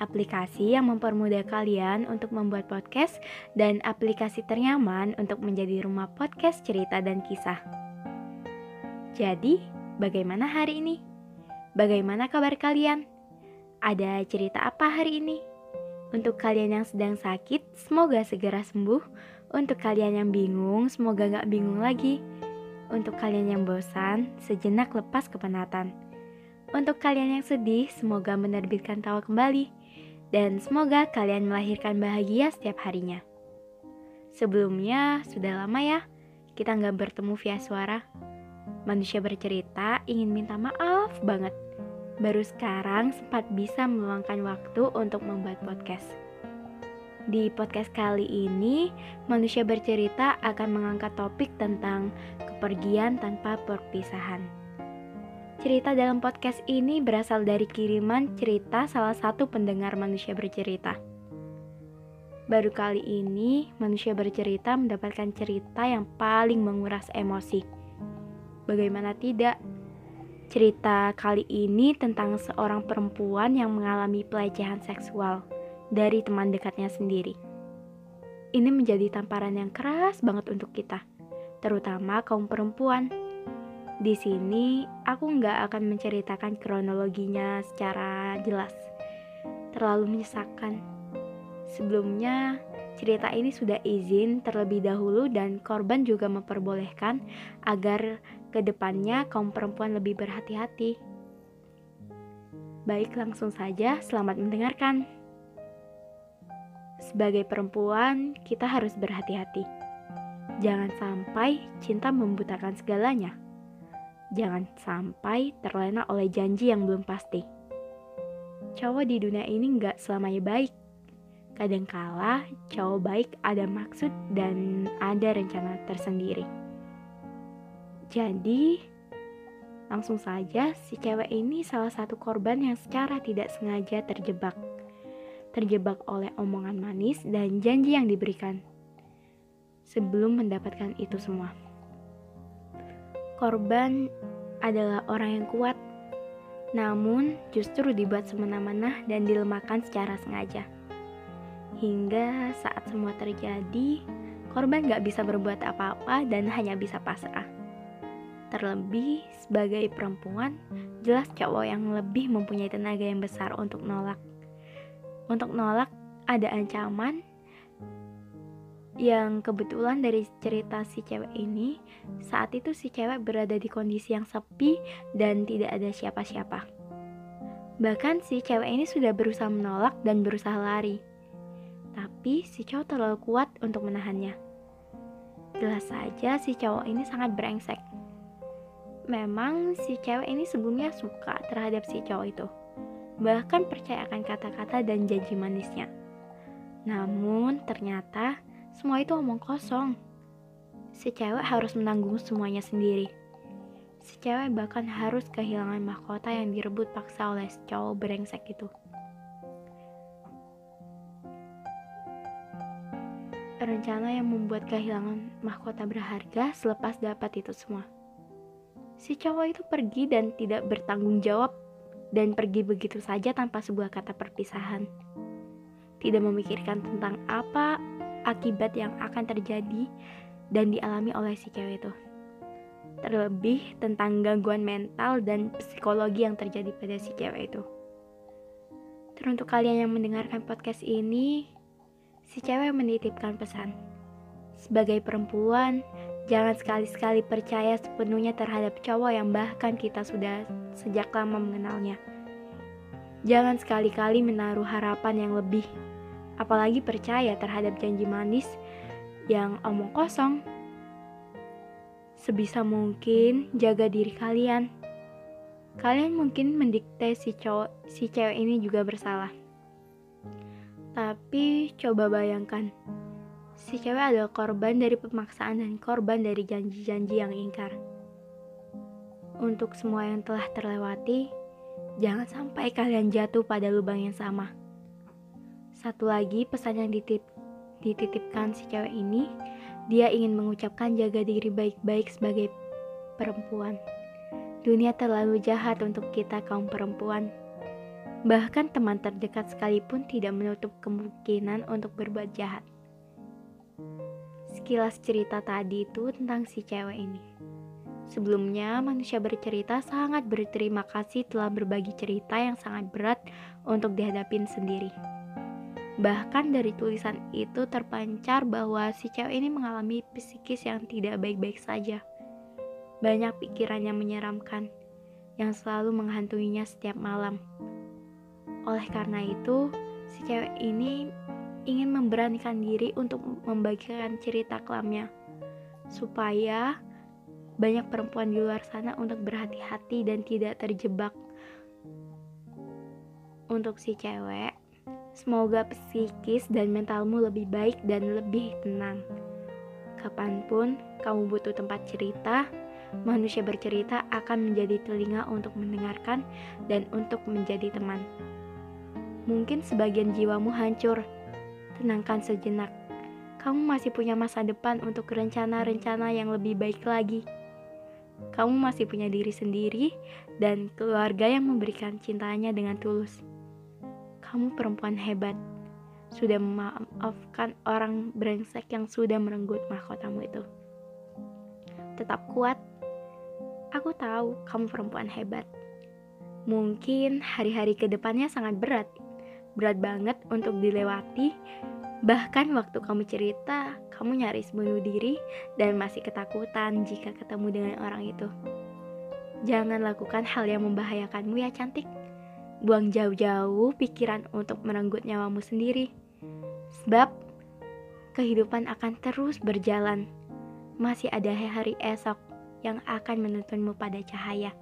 aplikasi yang mempermudah kalian untuk membuat podcast dan aplikasi ternyaman untuk menjadi rumah podcast cerita dan kisah. Jadi, bagaimana hari ini? Bagaimana kabar kalian? Ada cerita apa hari ini? Untuk kalian yang sedang sakit, semoga segera sembuh. Untuk kalian yang bingung, semoga gak bingung lagi. Untuk kalian yang bosan, sejenak lepas kepenatan. Untuk kalian yang sedih, semoga menerbitkan tawa kembali dan semoga kalian melahirkan bahagia setiap harinya. Sebelumnya, sudah lama ya kita nggak bertemu via suara. Manusia bercerita ingin minta maaf banget. Baru sekarang sempat bisa meluangkan waktu untuk membuat podcast. Di podcast kali ini, manusia bercerita akan mengangkat topik tentang kepergian tanpa perpisahan. Cerita dalam podcast ini berasal dari kiriman cerita salah satu pendengar manusia bercerita. Baru kali ini, manusia bercerita mendapatkan cerita yang paling menguras emosi. Bagaimana tidak? Cerita kali ini tentang seorang perempuan yang mengalami pelecehan seksual dari teman dekatnya sendiri. Ini menjadi tamparan yang keras banget untuk kita, terutama kaum perempuan di sini aku nggak akan menceritakan kronologinya secara jelas, terlalu menyesakan. Sebelumnya, cerita ini sudah izin terlebih dahulu dan korban juga memperbolehkan agar ke depannya kaum perempuan lebih berhati-hati. Baik, langsung saja selamat mendengarkan. Sebagai perempuan, kita harus berhati-hati. Jangan sampai cinta membutakan segalanya jangan sampai terlena oleh janji yang belum pasti. Cowok di dunia ini nggak selamanya baik. Kadangkala cowok baik ada maksud dan ada rencana tersendiri. Jadi, langsung saja si cewek ini salah satu korban yang secara tidak sengaja terjebak. Terjebak oleh omongan manis dan janji yang diberikan sebelum mendapatkan itu semua. Korban adalah orang yang kuat, namun justru dibuat semena-mena dan dilemahkan secara sengaja. Hingga saat semua terjadi, korban gak bisa berbuat apa-apa dan hanya bisa pasrah. Terlebih sebagai perempuan, jelas cowok yang lebih mempunyai tenaga yang besar untuk nolak. Untuk nolak ada ancaman yang kebetulan dari cerita si cewek ini saat itu si cewek berada di kondisi yang sepi dan tidak ada siapa-siapa. Bahkan si cewek ini sudah berusaha menolak dan berusaha lari. Tapi si cowok terlalu kuat untuk menahannya. Jelas saja si cowok ini sangat brengsek. Memang si cewek ini sebelumnya suka terhadap si cowok itu. Bahkan percaya akan kata-kata dan janji manisnya. Namun ternyata semua itu omong kosong. Si cewek harus menanggung semuanya sendiri. Si cewek bahkan harus kehilangan mahkota yang direbut paksa oleh si cowok brengsek itu. Rencana yang membuat kehilangan mahkota berharga selepas dapat itu semua. Si cowok itu pergi dan tidak bertanggung jawab dan pergi begitu saja tanpa sebuah kata perpisahan. Tidak memikirkan tentang apa akibat yang akan terjadi dan dialami oleh si cewek itu. Terlebih tentang gangguan mental dan psikologi yang terjadi pada si cewek itu. Teruntuk kalian yang mendengarkan podcast ini, si cewek menitipkan pesan. Sebagai perempuan, jangan sekali-sekali percaya sepenuhnya terhadap cowok yang bahkan kita sudah sejak lama mengenalnya. Jangan sekali-kali menaruh harapan yang lebih apalagi percaya terhadap janji manis yang omong kosong. Sebisa mungkin jaga diri kalian. Kalian mungkin mendikte si cowok, si cewek ini juga bersalah. Tapi coba bayangkan, Si cewek adalah korban dari pemaksaan dan korban dari janji-janji yang ingkar. Untuk semua yang telah terlewati, jangan sampai kalian jatuh pada lubang yang sama. Satu lagi pesan yang ditip, dititipkan si cewek ini, dia ingin mengucapkan jaga diri baik-baik sebagai perempuan. Dunia terlalu jahat untuk kita kaum perempuan. Bahkan teman terdekat sekalipun tidak menutup kemungkinan untuk berbuat jahat. Sekilas cerita tadi itu tentang si cewek ini. Sebelumnya, manusia bercerita sangat berterima kasih telah berbagi cerita yang sangat berat untuk dihadapin sendiri. Bahkan dari tulisan itu terpancar bahwa si cewek ini mengalami psikis yang tidak baik-baik saja banyak pikiran yang menyeramkan yang selalu menghantuinya setiap malam. Oleh karena itu, si cewek ini ingin memberanikan diri untuk membagikan cerita kelamnya, supaya banyak perempuan di luar sana untuk berhati-hati dan tidak terjebak. Untuk si cewek, semoga psikis dan mentalmu lebih baik dan lebih tenang. Kapan pun kamu butuh tempat cerita, manusia bercerita akan menjadi telinga untuk mendengarkan dan untuk menjadi teman. Mungkin sebagian jiwamu hancur, tenangkan sejenak. Kamu masih punya masa depan untuk rencana-rencana yang lebih baik lagi. Kamu masih punya diri sendiri dan keluarga yang memberikan cintanya dengan tulus. Kamu perempuan hebat, sudah memaafkan orang brengsek yang sudah merenggut mahkotamu itu. Tetap kuat Aku tahu kamu perempuan hebat. Mungkin hari-hari ke depannya sangat berat. Berat banget untuk dilewati. Bahkan waktu kamu cerita, kamu nyaris bunuh diri dan masih ketakutan jika ketemu dengan orang itu. Jangan lakukan hal yang membahayakanmu ya cantik. Buang jauh-jauh pikiran untuk merenggut nyawamu sendiri. Sebab kehidupan akan terus berjalan. Masih ada hari esok yang akan menuntunmu pada cahaya.